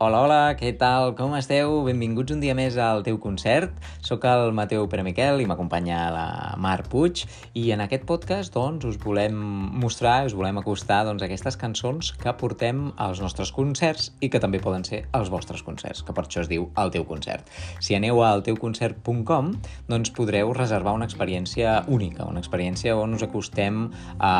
Hola, hola, què tal? Com esteu? Benvinguts un dia més al teu concert. Soc el Mateu Pere Miquel i m'acompanya la Mar Puig i en aquest podcast doncs, us volem mostrar, us volem acostar doncs, aquestes cançons que portem als nostres concerts i que també poden ser els vostres concerts, que per això es diu el teu concert. Si aneu a alteuconcert.com doncs podreu reservar una experiència única, una experiència on us acostem a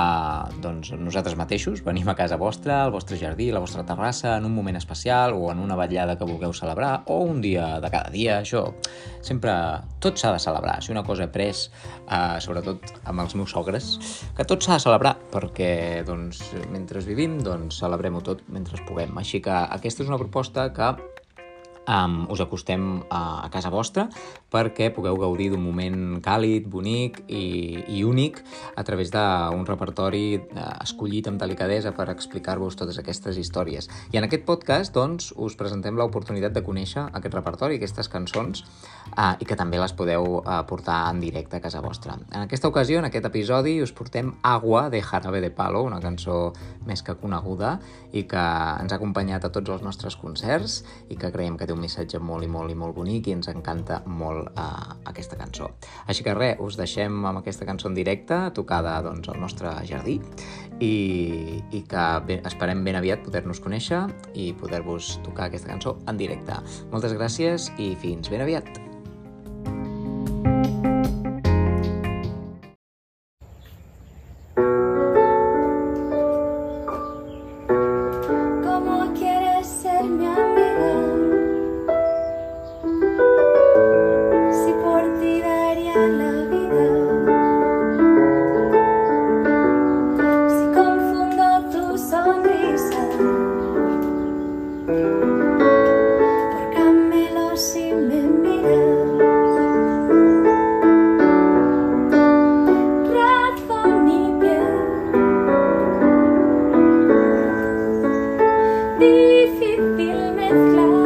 doncs, nosaltres mateixos, venim a casa vostra, al vostre jardí, a la vostra terrassa, en un moment especial o en una vetllada que vulgueu celebrar o un dia de cada dia, això sempre tot s'ha de celebrar. Si una cosa he pres, eh, sobretot amb els meus sogres, que tot s'ha de celebrar perquè doncs, mentre vivim doncs, celebrem-ho tot mentre puguem. Així que aquesta és una proposta que um, us acostem a, a casa vostra perquè pugueu gaudir d'un moment càlid, bonic i, i únic a través d'un repertori uh, escollit amb delicadesa per explicar-vos totes aquestes històries. I en aquest podcast, doncs, us presentem l'oportunitat de conèixer aquest repertori, aquestes cançons, uh, i que també les podeu uh, portar en directe a casa vostra. En aquesta ocasió, en aquest episodi, us portem Agua de Jarabe de Palo, una cançó més que coneguda i que ens ha acompanyat a tots els nostres concerts i que creiem que té un missatge molt i molt i molt bonic i ens encanta molt uh, aquesta cançó. Així que res, us deixem amb aquesta cançó en directe, tocada doncs, al nostre jardí i, i que ben, esperem ben aviat poder-nos conèixer i poder-vos tocar aquesta cançó en directe. Moltes gràcies i fins ben aviat! por camelo si me miras. Razón y piel. Difícil mezclar